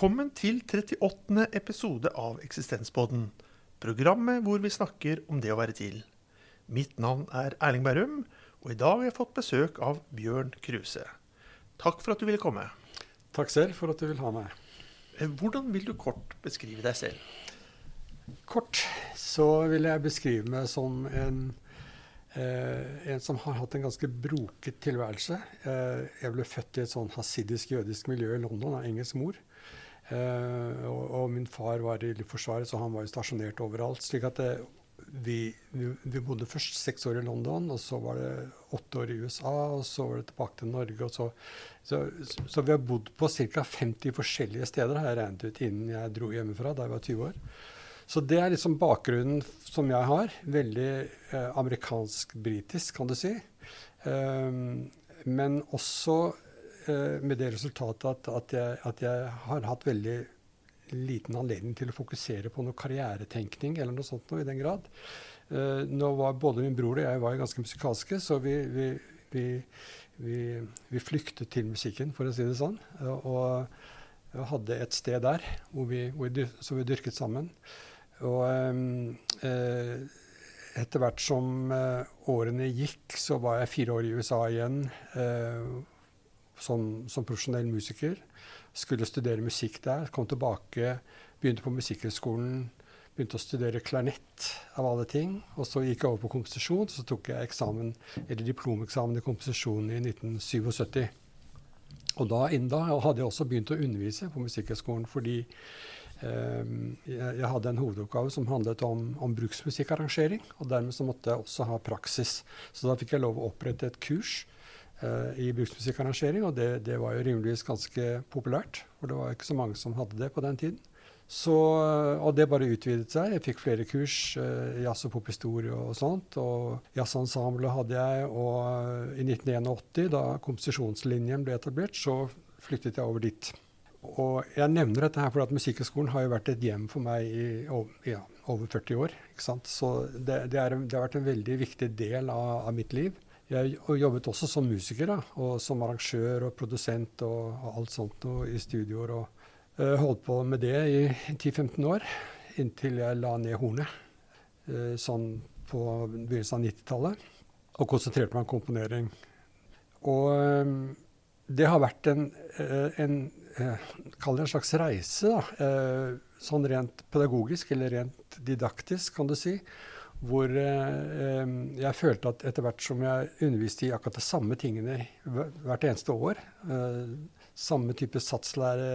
Velkommen til 38. episode av Eksistenspodden. Programmet hvor vi snakker om det å være til. Mitt navn er Erling Bærum, og i dag har jeg fått besøk av Bjørn Kruse. Takk for at du ville komme. Takk selv for at du vil ha meg. Eh, Hvordan vil du kort beskrive deg selv? Kort så vil jeg beskrive meg som en, eh, en som har hatt en ganske broket tilværelse. Eh, jeg ble født i et sånn hasidisk-jødisk miljø i London av engelsk mor. Eh, og, og min far var i Forsvaret, så han var jo stasjonert overalt. slik at det, vi, vi, vi bodde først seks år i London, og så var det åtte år i USA, og så var det tilbake til Norge. Så, så, så vi har bodd på ca. 50 forskjellige steder, har jeg regnet ut, innen jeg dro hjemmefra da jeg var 20 år. Så det er liksom bakgrunnen som jeg har. Veldig eh, amerikansk-britisk, kan du si. Um, men også eh, med det resultatet at, at, jeg, at jeg har hatt veldig liten anledning til å fokusere på noe karrieretenkning eller noe sånt noe i den grad. Uh, nå var Både min bror og jeg var ganske musikalske, så vi, vi, vi, vi, flyktet til musikken, for å si det sånn. Og, hadde et sted der hvor vi, hvor som vi dyrket sammen. Og uh, etter hvert som årene gikk, så var jeg fire år i USA igjen som, som profesjonell musiker skulle studere musikk der. Kom tilbake, begynte på Musikkhøgskolen. Begynte å studere klarnett, av alle ting. Og så gikk jeg over på komposisjon. Så tok jeg eksamen, eller diplomeksamen i komposisjon i 1977. Og da, innen da hadde jeg også begynt å undervise på Musikkhøgskolen fordi eh, jeg, hadde en hovedoppgave som handlet om, om bruksmusikkarrangering. Og dermed så måtte jeg også ha praksis. Så da fikk jeg lov å opprette et kurs i bruksmusikkarrangering, og det, det, var jo rimeligvis ganske populært. For det var ikke så mange som hadde det på den tiden. Så, og det bare utvidet seg. Jeg fikk flere kurs, uh, jazz og pophistorie og sånt. Og jazzensemblet hadde jeg. Og uh, i 1981, da komposisjonslinjen ble etablert, så flyttet jeg over dit. Og jeg nevner dette her fordi at Musikkhøgskolen har jo vært et hjem for meg i ja, over 40 år. ikke sant? Så det, det, er, det, har vært en veldig viktig del av, av mitt liv. Jeg jobbet også som musiker, da, og som arrangør og produsent og, og alt sånt og, i studioer. Og uh, holdt på med det i 10-15 år, inntil jeg la ned hornet. Uh, sånn på begynnelsen av 90-tallet. Og konsentrerte meg om komponering. Og um, det har vært en, en Kall det en slags reise, da. Sånn rent pedagogisk, eller rent didaktisk, kan du si hvor eh, jeg følte at etter hvert som jeg underviste i akkurat de samme tingene hvert eneste år, eh, samme type satslære,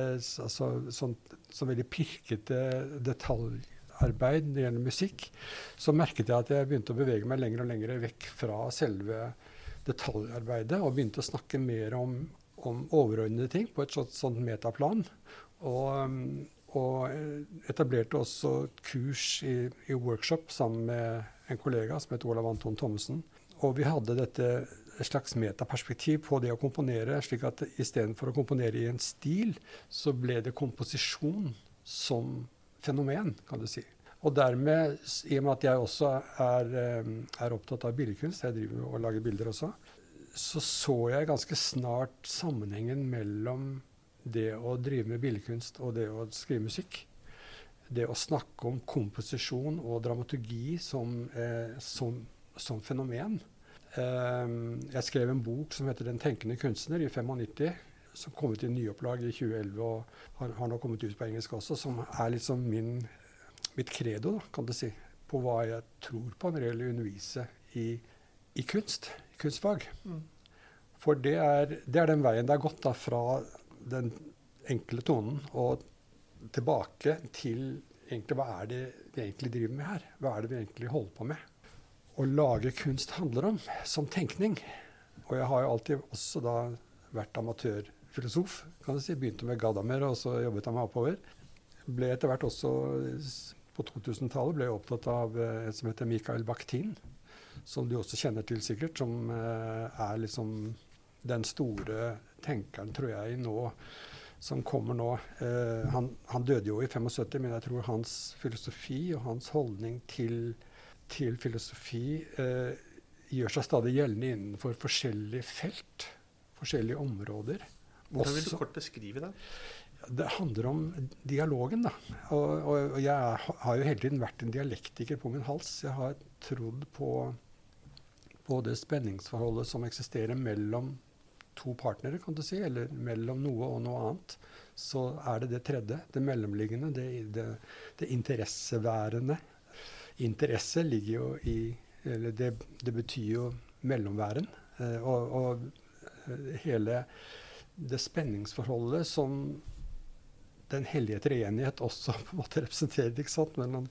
altså sånn, så veldig pirkete detaljarbeid når det gjelder musikk, så merket jeg at jeg begynte å bevege meg lenger og lenger vekk fra selve detaljarbeidet, og begynte å snakke mer om, om overordnede ting på et sånt, sånt metaplan. Og, og etablerte også kurs i, i, workshop sammen med en kollega som het Olav Anton Thommessen. Og vi hadde dette et slags metaperspektiv på det å komponere, slik at istedenfor å komponere i en stil, så ble det komposisjon som fenomen, kan du si. Og dermed, i og med at jeg også er, eh, er opptatt av billedkunst, jeg driver og lager bilder også, så så jeg ganske snart sammenhengen mellom det å drive med billedkunst og det å skrive musikk. Det å snakke om komposisjon og dramaturgi som, eh, som, som fenomen. Eh, jeg skrev en bok som heter 'Den tenkende kunstner' i 95, som kom ut i nyopplag i 2011 og har, har, nå kommet ut på engelsk også, som er liksom min, mitt credo, da, kan du si, på hva jeg tror på når det gjelder å undervise i, i kunst, kunstfag. Mm. For det er, det er, den veien det er gått da, fra den enkle tonen og tilbake til egentlig hva er det vi egentlig driver med her? Hva er det vi egentlig holder på med? Å lage kunst handler om som tenkning. Og jeg har jo alltid også da vært amatørfilosof. kan du si. Begynte med Gadamer, og så jobbet jeg meg oppover. Ble etter hvert også på 2000-tallet ble jeg opptatt av en som heter Mikael Bakhtin. Som du også kjenner til sikkert, som er liksom den store tenkeren, tror jeg, nå som kommer nå. Eh, han, han, døde jo i 75, men jeg tror hans filosofi og hans holdning til, til filosofi eh, gjør seg stadig gjeldende innenfor forskjellige felt, forskjellige områder. Hvordan vil du kort beskrive det? Det handler om dialogen, da. Og, og, og jeg har jo hele tiden vært en dialektiker på min hals. Jeg har trodd på, på det spenningsforholdet som eksisterer mellom to partnere, kan du si, eller mellom noe og noe annet. Så er det det tredje, det mellomliggende, det, det, det interesseværende. Interesse ligger jo i Eller det, det betyr jo mellomværen. Eh, og, og eh, hele det spenningsforholdet som den hellige treenighet også på en måte representerer ikke sant? Mellom,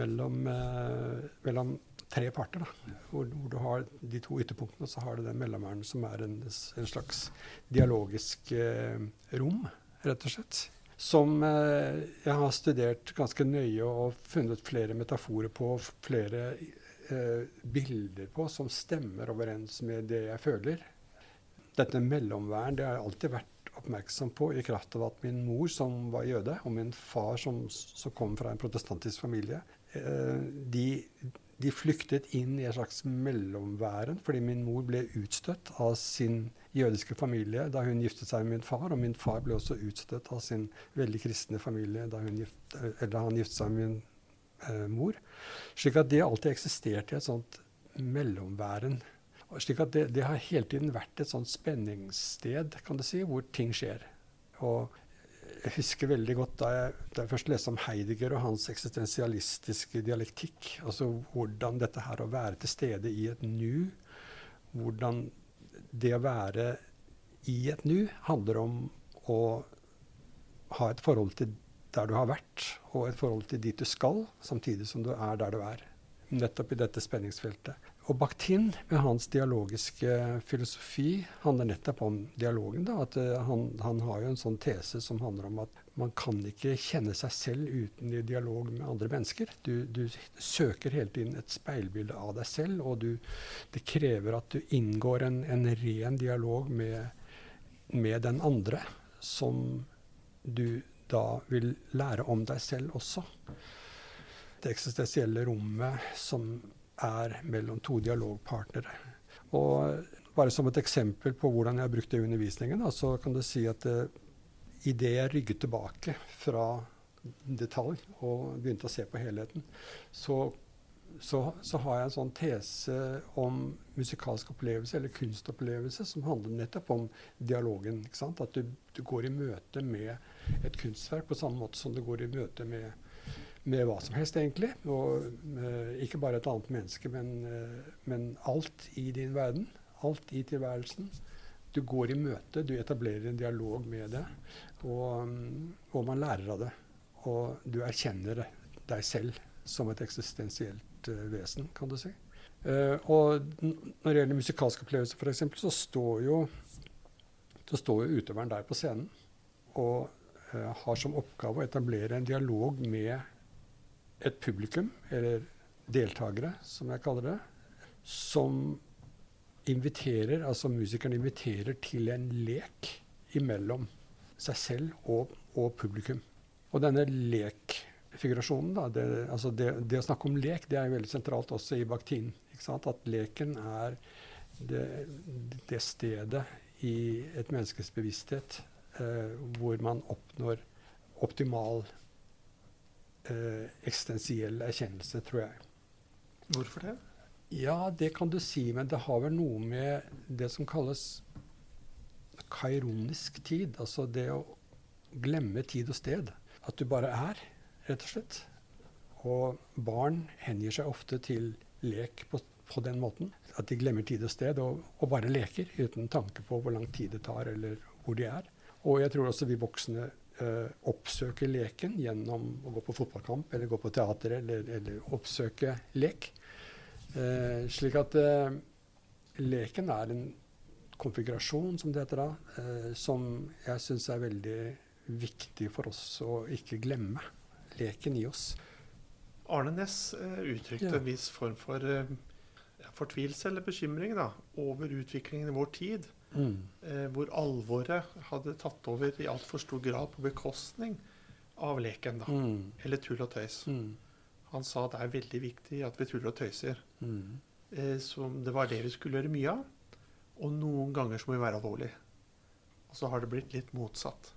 mellom, eh, mellom tre parter. Da. Hvor, hvor, du har de to ytterpunktene, og så har du den mellomværen som er en, en slags dialogisk eh, rom, rett og slett. Som eh, jeg har studert ganske nøye og funnet flere metaforer på, flere eh, bilder på, som stemmer overens med det jeg føler. Dette mellomværen det har jeg alltid vært oppmerksom på i kraft av at min mor, som var jøde, og min far, som, som kom fra en protestantisk familie, eh, de, de, flyktet inn i et slags mellomværen fordi min mor ble utstøtt av sin jødiske familie da hun giftet seg med min far, og min far ble også utstøtt av sin veldig kristne familie da gift, han giftet seg med min eh, mor. Slik at det alltid eksisterte i et sånt mellomværen slik at det, det, har hele tiden vært et sånt spenningssted kan du si, hvor ting skjer. Og jeg husker veldig godt da jeg, da jeg først leste om Heidegger og hans eksistensialistiske dialektikk. Altså hvordan dette her å være til stede i et nu, hvordan det å være i et nu handler om å ha et forhold til der du har vært, og et forhold til dit du skal, samtidig som du er der du er. Nettopp i dette spenningsfeltet. Og Bakhtin, med hans dialogiske filosofi, handler nettopp om dialogen. Da. At, uh, han, han, har jo en sånn tese som handler om at man kan ikke kjenne seg selv uten i dialog med andre mennesker. Du, du søker hele tiden et speilbilde av deg selv, og du, det krever at du inngår en, en ren dialog med, med den andre, som du da vil lære om deg selv også. Det eksistensielle rommet som er mellom to dialogpartnere. Og bare som et eksempel på hvordan jeg har brukt det i undervisningen, da, så kan du si at uh, idet jeg rygget tilbake fra detalj og begynte å se på helheten, så, så, så, har jeg en sånn tese om musikalsk opplevelse eller kunstopplevelse som handler nettopp om dialogen. At du, du, går i møte med et kunstverk på samme måte som du går i møte med med hva som helst, egentlig. Og uh, ikke bare et annet menneske, men, uh, men, alt i din verden. Alt i tilværelsen. Du går i møte, du etablerer en dialog med det, og, um, og man lærer av det. Og du erkjenner deg selv som et eksistensielt uh, vesen, kan du si. og når det gjelder musikalske opplevelser, f.eks., så så står jo utøveren der på scenen og har som oppgave å etablere en dialog med et publikum, eller deltakere, som jeg kaller det, som inviterer, altså musikeren inviterer til en lek imellom seg selv og, og publikum. Og denne lekfigurasjonen, da, det, altså det, det, å snakke om lek, det er veldig sentralt også i Bakhtin. At leken er det, det, stedet i et menneskes bevissthet eh, hvor man oppnår optimal eh, eksistensiell erkjennelse, tror jeg. Hvorfor det? Ja, det kan du si, men det har vel noe med det som kalles kaironisk tid. Altså det å glemme tid og sted. At du bare er, rett og slett. Og barn hengir seg ofte til lek på, på, den måten. At de glemmer tid og sted og, og, bare leker uten tanke på hvor lang tid det tar, eller hvor de er. Og jeg tror også vi voksne uh, oppsøke leken gjennom å gå på fotballkamp eller gå på teater eller, eller oppsøke lek. Uh, slik at uh, leken er en konfigurasjon, som det heter da, som jeg syns er veldig viktig for oss å ikke glemme. Leken i oss. Arne Næss uttrykte ja. en viss form for fortvilelse eller bekymring da, over utviklingen i vår tid. Mm. Eh, hvor alvoret hadde tatt over i altfor stor grad på bekostning av leken. da, mm. Eller tull og tøys. Mm. Han sa det er veldig viktig at vi tuller og tøyser. Mm. Eh, som det var det vi skulle gjøre mye av. Og noen ganger så må vi være alvorlige. Og så har det blitt litt motsatt.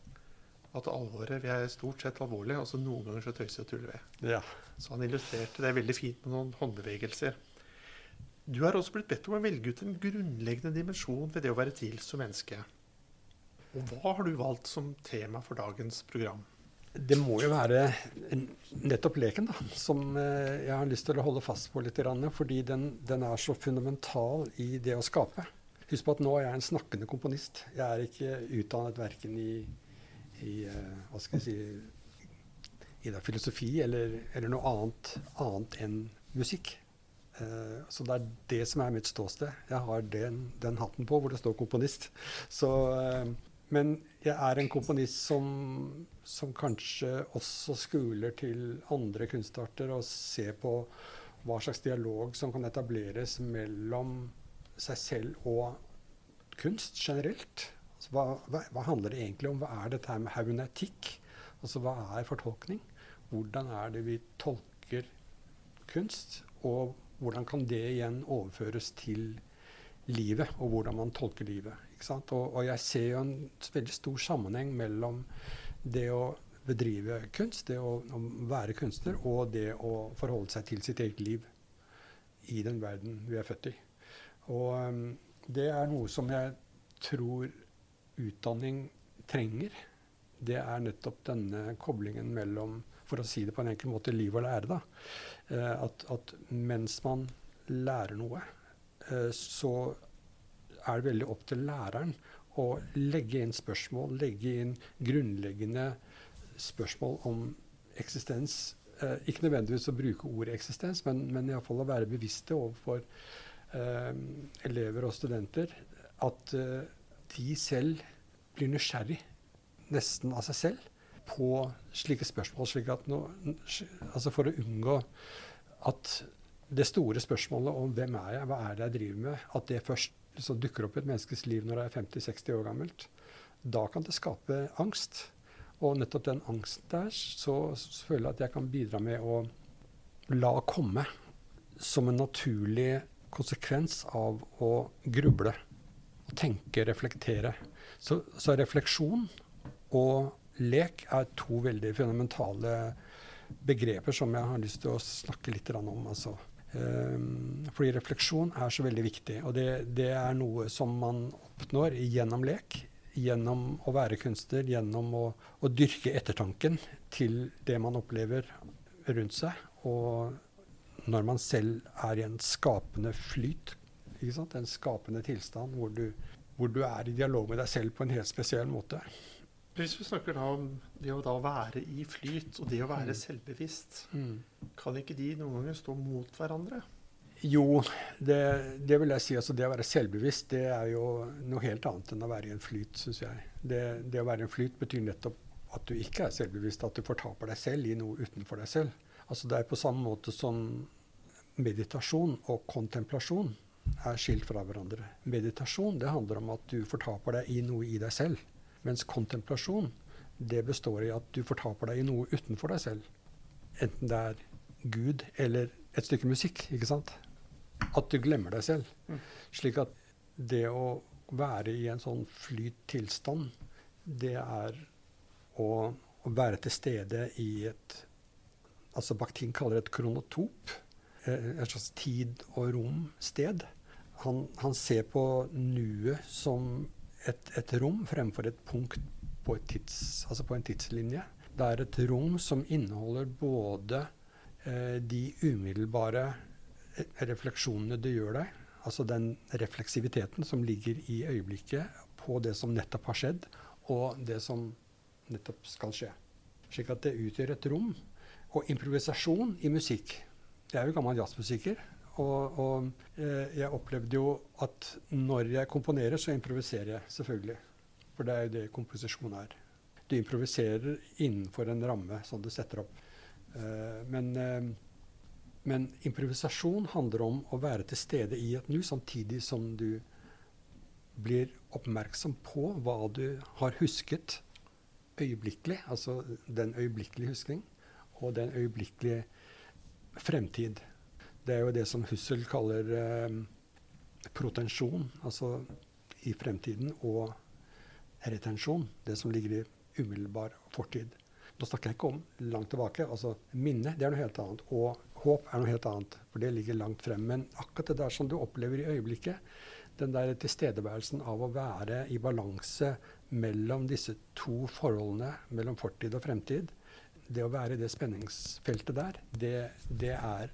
at alvoret vi er stort sett alvorlige, og så noen ganger så tøyser og tuller vi. Ja. Så han illustrerte det veldig fint med noen håndbevegelser. Du har også blitt bedt om å velge ut en grunnleggende dimensjon ved det å være til som menneske. Og hva har du valgt som tema for dagens program? Det må jo være nettopp leken, da, som eh, jeg har lyst til å holde fast på litt. Fordi den, den er så fundamental i det å skape. Husk på at nå er jeg en snakkende komponist. Jeg er ikke utdannet verken i, i uh, hva skal jeg si, i filosofi eller, eller, noe annet, annet enn musikk. Uh, så det er det som er mitt ståsted. Jeg har den, den hatten på hvor det står komponist. Så uh, men jeg er en komponist som, som, kanskje også skuler til andre kunstarter og ser på hva slags dialog som kan etableres mellom seg selv og kunst generelt. Altså, hva, hva, hva, handler det egentlig om? Hva er dette her med haunetikk? Altså, hva er fortolkning? Hvordan er det vi tolker kunst? Og hvordan kan det igjen overføres til livet, og hvordan man tolker livet? Og, og, jeg ser jo en veldig stor sammenheng mellom det å bedrive kunst, det å, å, være kunstner, og det å forholde seg til sitt eget liv i den verden vi er født i. Og um, det er noe som jeg tror utdanning trenger. Det er nettopp denne koblingen mellom, for å si det på en enkel måte, liv og lære. da. Uh, at, at, mens man lærer noe, uh, så er det veldig opp til læreren å legge inn spørsmål, legge inn grunnleggende spørsmål om eksistens. Eh, ikke nødvendigvis å bruke ordet eksistens, men, men iallfall å være bevisste overfor eh, elever og studenter at eh, de selv blir nysgjerrig, nesten av seg selv, på slike spørsmål. Slik no, altså for å unngå at det store spørsmålet om hvem er jeg, hva er det jeg driver med, at det først liksom dukker opp i et menneskes liv når det er 50-60 år gammelt, da kan det skape angst. Og nettopp den angsten der, så, så føler jeg at jeg kan bidra med å la komme som en naturlig konsekvens av å gruble. Tenke, reflektere. Så, så refleksjon og lek er to veldig fundamentale begreper som jeg har lyst til å snakke litt om. Altså. Um, fordi refleksjon er så veldig viktig. Og det, det, er noe som man oppnår gjennom lek. Gjennom å være kunstner, gjennom å, å, dyrke ettertanken til det man opplever rundt seg. Og når man selv er i en skapende flyt, en skapende tilstand hvor du, hvor du er i dialog med deg selv på en helt spesiell måte. Hvis vi snakker da om det å da være i flyt og det å være mm. selvbevisst, mm. kan ikke de noen ganger stå mot hverandre? Jo, det, det, vil jeg si. Altså det å være selvbevisst det er jo noe helt annet enn å være i en flyt, syns jeg. Det, det, å være i en flyt betyr nettopp at du ikke er selvbevisst, at du fortaper deg selv i noe utenfor deg selv. Altså Det er på samme måte som meditasjon og kontemplasjon er skilt fra hverandre. Meditasjon det handler om at du fortaper deg i noe i deg selv. Mens kontemplasjon det består i at du fortaper deg i noe utenfor deg selv. Enten det er Gud eller et stykke musikk. ikke sant? At du glemmer deg selv. Mm. Slik at det å være i en sånn flyt tilstand, det er å, å være til stede i et Altså Bakhtin kaller det et kronotop. Eh, et slags tid- og rom-sted. Han, han ser på nuet som et, et, rom fremfor et punkt på, et tids, altså på, en tidslinje. Det er et rom som inneholder både eh, de umiddelbare eh, refleksjonene du gjør deg, altså den refleksiviteten som ligger i øyeblikket på det som nettopp har skjedd, og det som nettopp skal skje. Slik at det utgjør et rom. Og improvisasjon i musikk. Jeg er jo gammel jazzmusiker. Og, og eh, jeg opplevde jo at når jeg komponerer, så improviserer jeg selvfølgelig. For det er jo det komposisjon er. Du improviserer innenfor en ramme som du setter opp. Eh, men, eh, men, improvisasjon handler om å være til stede i et nu, samtidig som du blir oppmerksom på hva du har husket øyeblikkelig. Altså den øyeblikkelige huskning og den øyeblikkelige fremtid. Det er jo det som Hussel kaller eh, protensjon, altså i fremtiden, og retensjon, det som ligger i umiddelbar fortid. Nå snakker jeg ikke om langt tilbake. altså Minne det er noe helt annet. Og håp er noe helt annet, for det ligger langt frem. Men akkurat det der som du opplever i øyeblikket, den der tilstedeværelsen av å være i balanse mellom disse to forholdene, mellom fortid og fremtid, det å være i det spenningsfeltet der, det, det er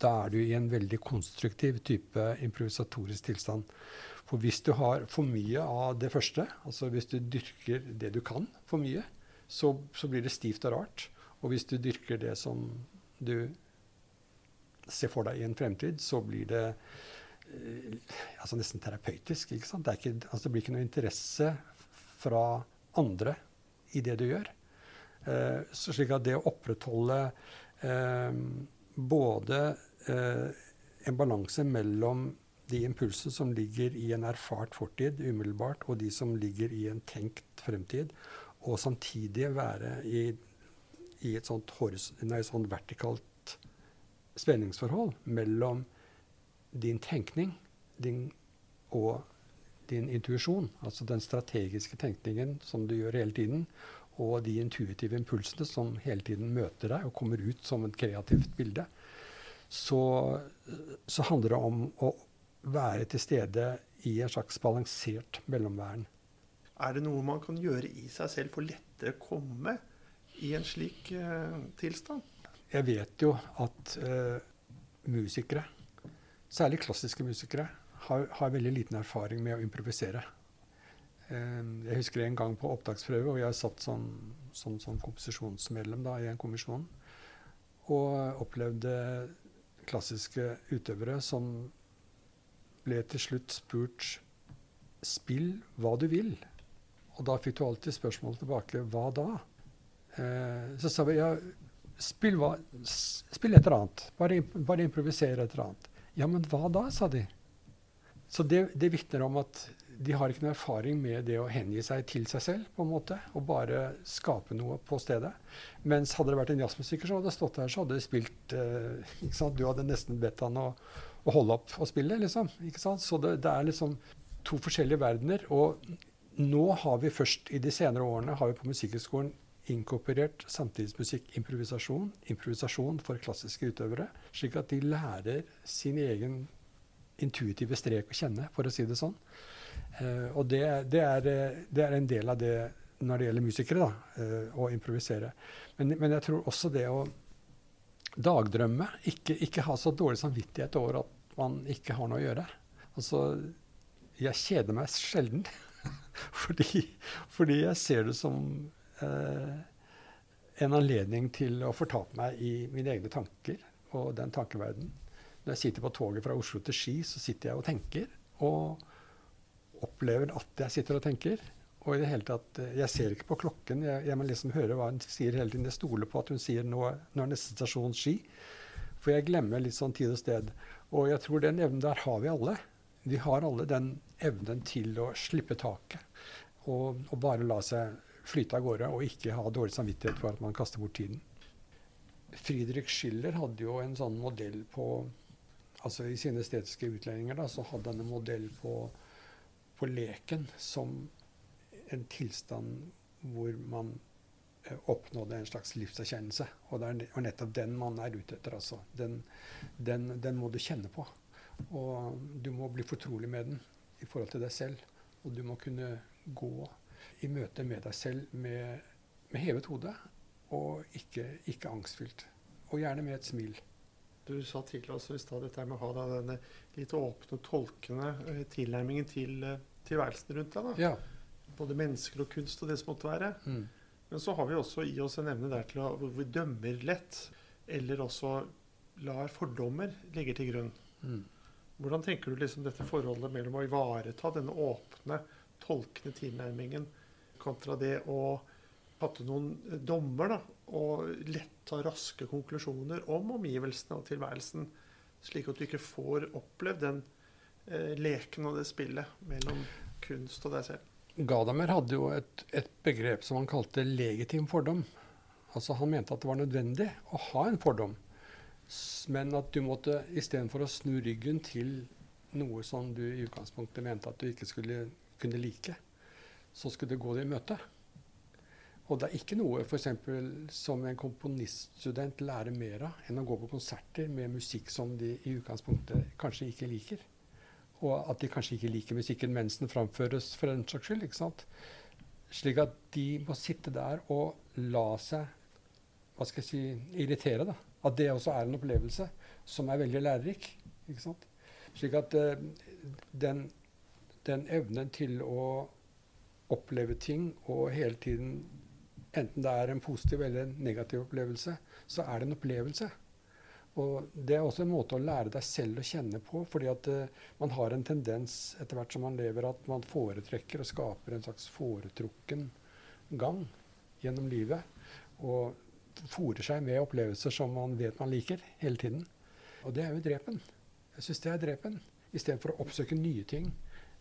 Da er du i en veldig konstruktiv type improvisatorisk tilstand. For hvis du har for mye av det første, altså hvis du dyrker det du kan for mye, så, så blir det stivt og rart. Og hvis du dyrker det som du ser for deg i en fremtid, så blir det eh, altså nesten terapeutisk. ikke sant? Det, ikke, altså det, blir ikke noe interesse fra andre i det du gjør. Eh, slik at det å opprettholde eh, både en balanse mellom de impulser som ligger i en erfart fortid umiddelbart, og de som ligger i en tenkt fremtid, og samtidig være i, i et sånt, sånt vertikalt spenningsforhold mellom din tenkning din, og din intuisjon, altså den strategiske tenkningen som du gjør hele tiden, og de intuitive impulsene som hele tiden møter deg og kommer ut som et kreativt bilde, så, så handler det om å være til stede i en slags balansert mellomværen. Er det noe man kan gjøre i seg selv for lettere å komme i en slik uh, tilstand? Jeg vet jo at uh, musikere, særlig klassiske musikere, har, har veldig liten erfaring med å improvisere. Ehm, jeg husker en gang på opptaksprøve, og jeg satt som, som, som komposisjonsmedlem da, i en kommisjon. Og opplevde klassiske utøvere som ble til slutt spurt Spill hva du vil. Og da fikk du alltid spørsmålet tilbake hva da? Eh, så sa vi ja, spill, hva, spill et eller annet. Bare, bare improvisere et eller annet. Ja, men hva da, sa de. Så det, det vitner om at de har ikke noe erfaring med det å hengi seg til seg selv på en måte, og bare skape noe på stedet. Mens hadde det vært en jazzmusiker så hadde stått der, så hadde de spilt eh, ikke sant? Du hadde nesten bedt han å, å holde opp og spille, liksom. ikke sant? Så det, det, er liksom to forskjellige verdener. Og nå har vi først i de senere årene har vi på Musikkhøgskolen inkorporert samtidsmusikk, improvisasjon, improvisasjon for klassiske utøvere, slik at de lærer sin egen intuitive strek å kjenne, for å si det sånn. Uh, og det, det, er, det, er, en del av det når det gjelder musikere, da, uh, å improvisere. Men, men, jeg tror også det å dagdrømme, ikke, ikke, ha så dårlig samvittighet over at man ikke har noe å gjøre. Altså, jeg kjeder meg sjelden. fordi, fordi, jeg ser det som uh, en anledning til å fortape meg i mine egne tanker og den tankeverden. Når jeg sitter på toget fra Oslo til Ski, så sitter jeg og tenker. Og opplever at jeg sitter og tenker. Og i det hele tatt, eh, Jeg ser ikke på klokken. Jeg, jeg må liksom høre hva hun sier hele tiden. Jeg stoler på at hun sier nå, nå er neste stasjon Ski. For jeg glemmer litt sånn tid og sted. Og jeg tror den evnen der har vi alle. Vi har alle den evnen til å slippe taket. Og, og bare la seg flyte av gårde og ikke ha dårlig samvittighet for at man kaster bort tiden. Friedrich Schiller hadde jo en sånn modell på altså I sine estetiske utlendinger da, så hadde han en modell på på leken som en tilstand hvor man eh, oppnådde en slags livserkjennelse. Og det er nettopp den man er ute etter. Altså. Den, den, den, må du kjenne på. Og du må bli fortrolig med den i forhold til deg selv. Og du må kunne gå i møte med deg selv med, med hevet hode og ikke, ikke angstfylt. Og gjerne med et smil. Du sa tidligere også i stad dette med å ha denne litt åpne, tolkende eh, tilnærmingen til eh, tilværelsen rundt deg. da. Ja. Både mennesker og kunst og det som måtte være. Mm. Men så har vi også i oss en evne der til å hvor vi dømmer lett, eller også lar fordommer ligge til grunn. Mm. Hvordan tenker du liksom dette forholdet mellom å ivareta denne åpne, tolkende tilnærmingen kontra det å fatte noen dommer da, og lett ta raske konklusjoner om omgivelsene og tilværelsen, slik at du ikke får opplevd den leken og det spillet mellom kunst og deg selv. Gadamer hadde jo et, et, begrep som han kalte legitim fordom. Altså Han mente at det var nødvendig å ha en fordom, men at du måtte istedenfor å snu ryggen til noe som du i utgangspunktet mente at du ikke skulle kunne like, så skulle du gå det i møte. Og det er ikke noe for eksempel, som en komponiststudent lærer mer av enn å gå på konserter med musikk som de i utgangspunktet kanskje ikke liker. Og at de kanskje ikke liker musikken mens den framføres for den saks skyld. ikke sant? Slik at de må sitte der og la seg hva skal jeg si, irritere. da. At det også er en opplevelse som er veldig lærerik. ikke sant? Slik at uh, den, den evnen til å oppleve ting og hele tiden Enten det er en positiv eller en negativ opplevelse, så er det en opplevelse. Og Det er også en måte å lære deg selv å kjenne på. fordi at uh, man har en tendens etter hvert som man lever, at man foretrekker og skaper en slags foretrukken gang gjennom livet. Og fòrer seg med opplevelser som man vet man liker, hele tiden. Og det er jo drepen. Jeg syns det er drepen. Istedenfor å oppsøke nye ting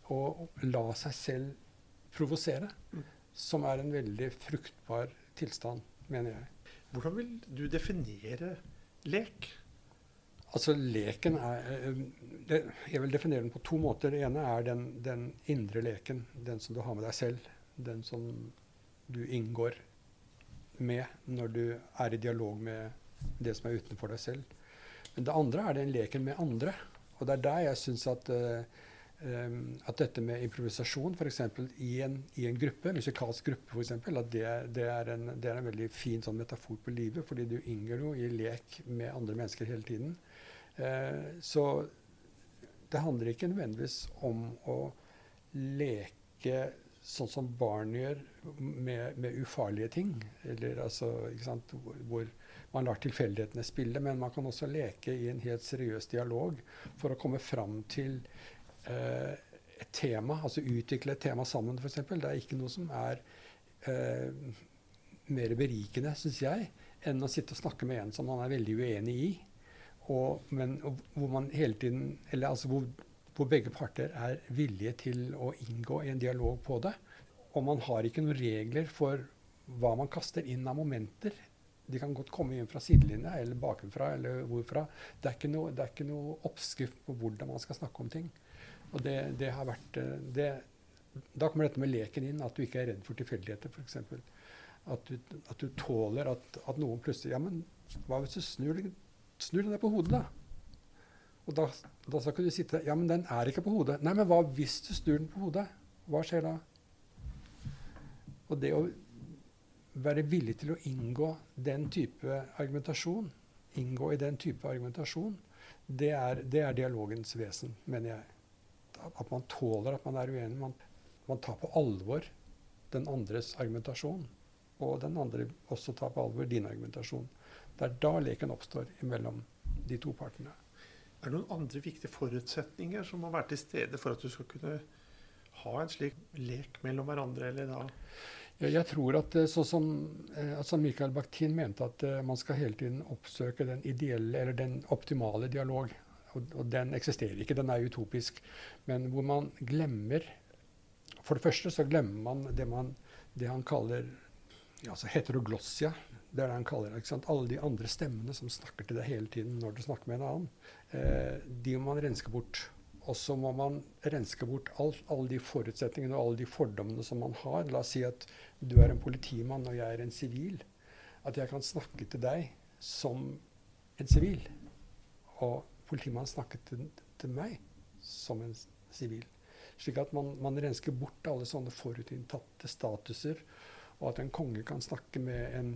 og la seg selv provosere. Mm som er en veldig fruktbar tilstand, mener jeg. Hvordan vil du definere lek? Altså, Leken er eh, det, Jeg vil definere den på to måter. Det ene er den, den, indre leken. Den som du har med deg selv. Den som du inngår med når du er i dialog med det som er utenfor deg selv. Men det andre er den leken med andre. Og det er der jeg syns at uh, at dette med improvisasjon f.eks. I, en, i en gruppe, musikalsk gruppe f.eks., at det, det, er en, det, er en, veldig fin sånn metafor på livet, fordi du inngår jo i lek med andre mennesker hele tiden. Uh, så det handler ikke nødvendigvis om å leke sånn som barn gjør, med, med ufarlige ting. Eller altså, hvor, hvor man lar tilfeldighetene spille. Men man kan også leke i en helt seriøs dialog for å komme fram til eh, et tema, altså utvikle et tema sammen, f.eks. Det er ikke noe som er eh, mer berikende, syns jeg, enn å sitte og snakke med en som man er veldig uenig i. Og, men og, hvor man hele tiden Eller altså hvor, hvor, begge parter er villige til å inngå i en dialog på det. Og man har ikke noen regler for hva man kaster inn av momenter. De kan godt komme inn fra sidelinja eller bakenfra eller hvorfra. Det er noe, det er ikke noe oppskrift på hvordan man skal snakke om ting. Og det, det har vært eh, det, Da kommer dette med leken inn, at du ikke er redd for tilfeldigheter, f.eks. At, at du tåler at, at, noen plutselig Ja, men hva hvis du snur, snur den der på hodet, da? Og da, da skal du sitte Ja, men den er ikke på hodet. Nei, men hva hvis du snur den på hodet? Hva skjer da? Og det å være villig til å inngå den type argumentasjon, inngå i den type argumentasjon, det er, det er dialogens vesen, mener jeg at man tåler at man er uenig. Man, man, tar på alvor den andres argumentasjon. Og den andre også tar på alvor din argumentasjon. Det er da leken oppstår mellom de to partene. Er det noen andre viktige forutsetninger som må være til stede for at du skal kunne ha en slik lek mellom hverandre? eller da? Jeg tror at sånn som eh, altså Michael Bakhtin mente at uh, man skal hele tiden oppsøke den ideelle eller den optimale dialog og, og, den eksisterer ikke, den er utopisk. Men hvor man glemmer For det første så glemmer man det, man, det han kaller altså heteroglossia. Det er det han kaller ikke sant? Alle de andre stemmene som snakker til deg hele tiden når du snakker med en annen. Eh, de må man renske bort. Og så må man renske bort alt, alle de forutsetningene og alle de fordommene som man har. La oss si at du er en politimann og jeg er en sivil. At jeg kan snakke til deg som en sivil. Og politimannen snakket til, til, meg som en sivil. Slik at man, man, rensker bort alle sånne forutinntatte statuser. Og at en konge kan snakke med en,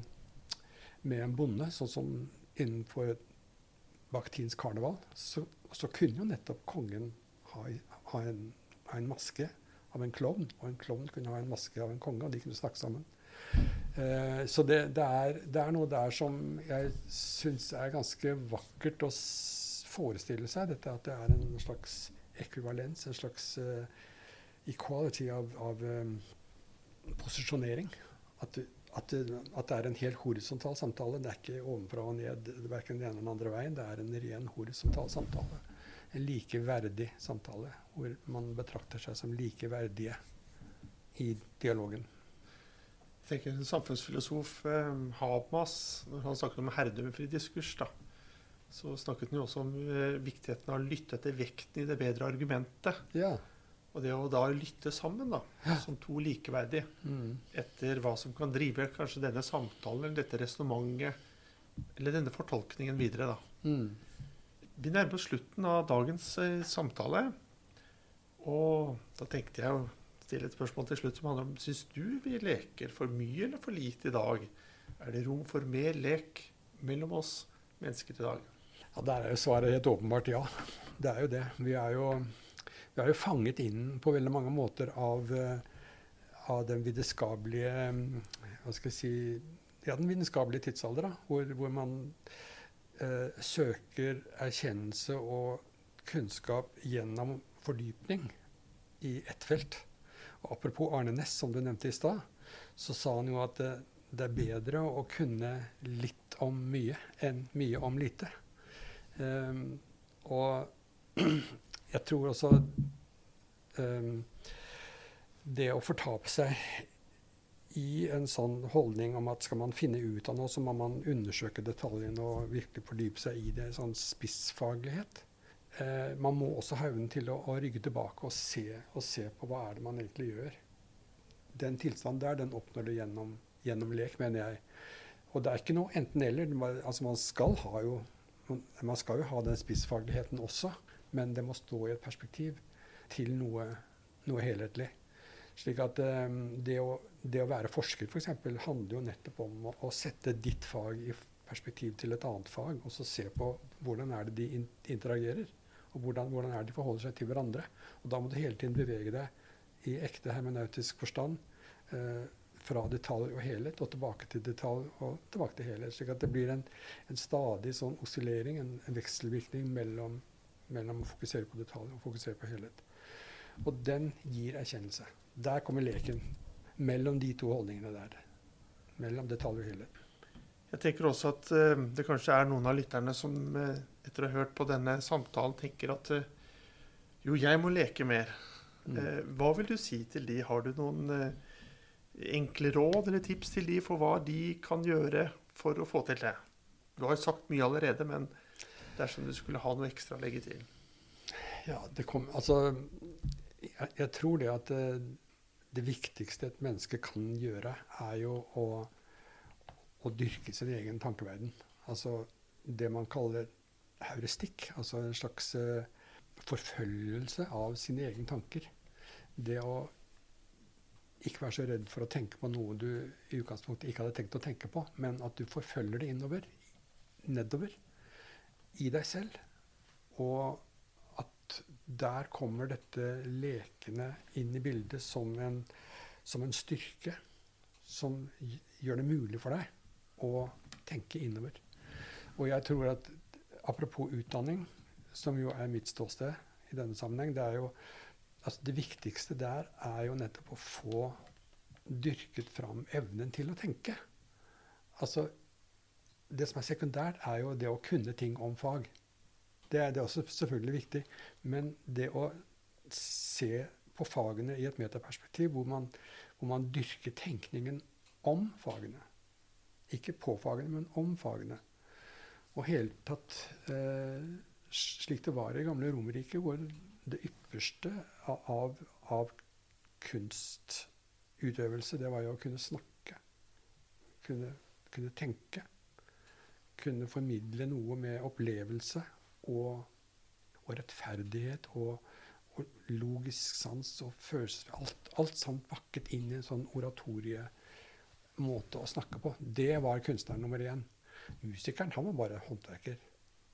med en bonde, sånn som innenfor Bakhtins karneval. Så, så, kunne jo nettopp kongen ha, ha, en, ha, en, maske av en klovn, og en klovn kunne ha en maske av en konge, og de kunne snakke sammen. Eh, så det, det, er, det, er, noe der som jeg syns er ganske vakkert å forestille seg dette at det er en slags ekvivalens, en slags uh, equality av, av um, posisjonering. At, at, at, det er en helt horisontal samtale. Det er ikke ovenfra og ned verken den ene eller den andre veien. Det er en ren horisontal samtale. En likeverdig samtale hvor man betrakter seg som likeverdige i dialogen. Jeg tenker Samfunnsfilosof eh, Habermas, når han snakker om herredømmefri diskurs, da, så snakket han jo også om uh, viktigheten av å lytte etter vekten i det bedre argumentet. Ja. Og det å da lytte sammen, da, som to likeverdige, Mm. etter hva som kan drive kanskje denne samtalen eller dette resonnementet eller denne fortolkningen videre, da. Mm. Vi nærmer oss slutten av dagens eh, samtale. Og da tenkte jeg å stille et spørsmål til slutt som handler om Syns du vi leker for mye eller for lite i dag? Er det rom for mer lek mellom oss mennesker i dag? Ja, Der er jo svaret helt åpenbart ja. Det er jo det. Vi er jo, vi er jo fanget inn på veldig mange måter av, eh, av den vitenskapelige Hva skal jeg si Ja, den vitenskapelige tidsalder, da, hvor, hvor man eh, søker erkjennelse og kunnskap gjennom fordypning i ett felt. Og apropos Arne Næss, som du nevnte i stad, så sa han jo at det, det er bedre å kunne litt om mye enn mye om lite. Um, og jeg tror også um, det å fortape seg i en sånn holdning om at skal man finne ut av noe, så må man undersøke detaljene og virkelig fordype seg i det. Sånn spissfaglighet. Eh, man må også ha evnen til å, å, rygge tilbake og se, og se, på hva er det man egentlig gjør. Den tilstanden der, den oppnår du gjennom, gjennom lek, mener jeg. Og det er ikke noe enten-eller. Altså man skal ha jo man skal jo ha den spissfagligheten også, men det må stå i et perspektiv til noe, noe helhetlig. Slik at um, det, å, det, å, være forsker f.eks. For handler jo nettopp om å, å, sette ditt fag i perspektiv til et annet fag, og så se på hvordan er det de in interagerer, og hvordan, hvordan, er det de forholder seg til hverandre. Og da må du hele tiden bevege deg i ekte hermenautisk forstand. Uh, fra detalj og helhet og tilbake til detalj og tilbake til helhet. slik at det blir en, en stadig sånn oscillering, en, en vekselvirkning mellom, mellom, å fokusere på detalj og fokusere på helhet. Og den gir erkjennelse. Der kommer leken mellom de to holdningene der. Mellom detalj og helhet. Jeg tenker også at uh, det kanskje er noen av lytterne som uh, etter å ha hørt på denne samtalen, tenker at uh, jo, jeg må leke mer. Mm. hva vil du si til de? Har du noen enkle råd eller tips til de for hva de kan gjøre for å få til det? Du har sagt mye allerede, men dersom du skulle ha noe ekstra å legge til? Ja, det kom, altså, jeg, jeg, tror det at det, det, viktigste et menneske kan gjøre, er jo å, å dyrke sin egen tankeverden. Altså det man kaller heuristikk. Altså en slags uh, forfølgelse av sine egne tanker. Det å ikke være så redd for å tenke på noe du i utgangspunktet ikke hadde tenkt å tenke på, men at du forfølger det innover, nedover, i deg selv. Og at der kommer dette lekende inn i bildet som en, som en styrke som gjør det mulig for deg å tenke innover. Og jeg tror at apropos utdanning, som jo er mitt ståsted i denne sammenheng, det er jo altså Det viktigste der er jo nettopp å få dyrket fram evnen til å tenke. Altså, Det som er sekundært, er jo det å kunne ting om fag. Det er, det er også selvfølgelig viktig. Men det å se på fagene i et metaperspektiv, hvor man, hvor man dyrker tenkningen om fagene. Ikke på fagene, men om fagene. Og hele tatt eh, slik det var i gamle Romerriket, hvor det ypperste av, av, kunstutøvelse, det var jo å kunne snakke. Kunne, kunne, tenke. Kunne formidle noe med opplevelse og, og rettferdighet og, og, logisk sans og følelser. Alt, alt sammen pakket inn i en sånn oratoriemåte å snakke på. Det var kunstneren nummer én. Musikeren han var bare håndverker.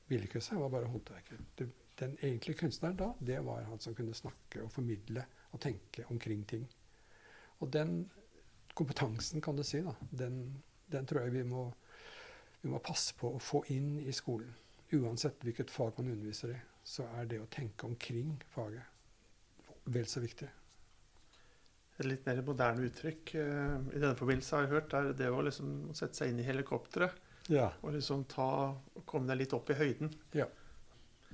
Billedkunstneren var bare håndverker. Det, den egentlige kunstneren da, det var han som kunne snakke og formidle og tenke omkring ting. Og den kompetansen, kan du si, da, den, den tror jeg vi må, vi må, passe på å få inn i skolen. Uansett hvilket fag man underviser i, så er det å tenke omkring faget vel så viktig. Et litt mer moderne uttrykk uh, i denne forbindelse har jeg hørt, er det å liksom sette seg inn i helikopteret. Ja. Og liksom ta, komme deg litt opp i høyden. Ja.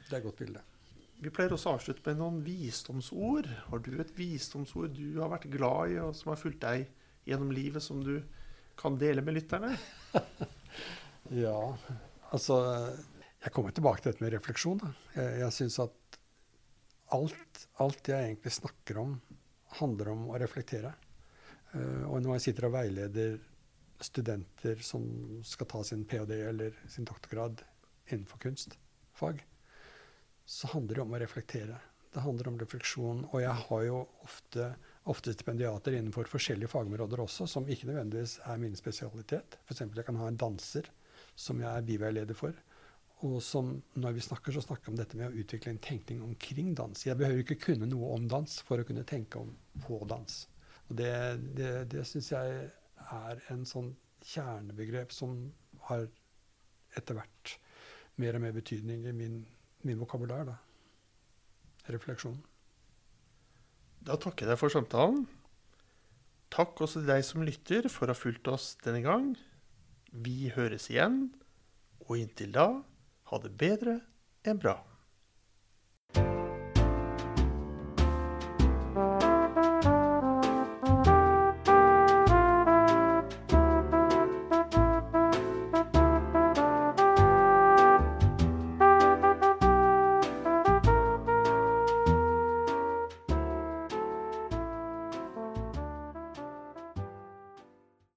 Det er et godt bilde. Vi pleier også å avslutte med noen visdomsord. Har du et visdomsord du har vært glad i, og som har fulgt deg gjennom livet, som du kan dele med lytterne? ja, altså Jeg kommer tilbake til dette med refleksjon. Da. Jeg, jeg syns at alt, alt jeg egentlig snakker om, handler om å reflektere. Uh, og når jeg sitter og veileder studenter som skal ta sin ph.d. eller sin doktorgrad innenfor kunstfag, så handler det om å reflektere. Det handler om refleksjon. Og jeg har jo ofte, ofte stipendiater innenfor forskjellige fagområder også, som ikke nødvendigvis er min spesialitet. F.eks. jeg kan ha en danser som jeg er biveileder for. Og som når vi snakker, så snakker om dette med å utvikle en tenkning omkring dans. Jeg behøver ikke kunne noe om dans for å kunne tenke om på dans. Og det, det, det syns jeg er en sånn kjernebegrep som har etter hvert mer og mer betydning i min, min vokabular. da refleksjon. Da takker jeg deg for samtalen. Takk også til deg som lytter for å ha fulgt oss denne gang. Vi høres igjen, og inntil da, ha det bedre enn bra.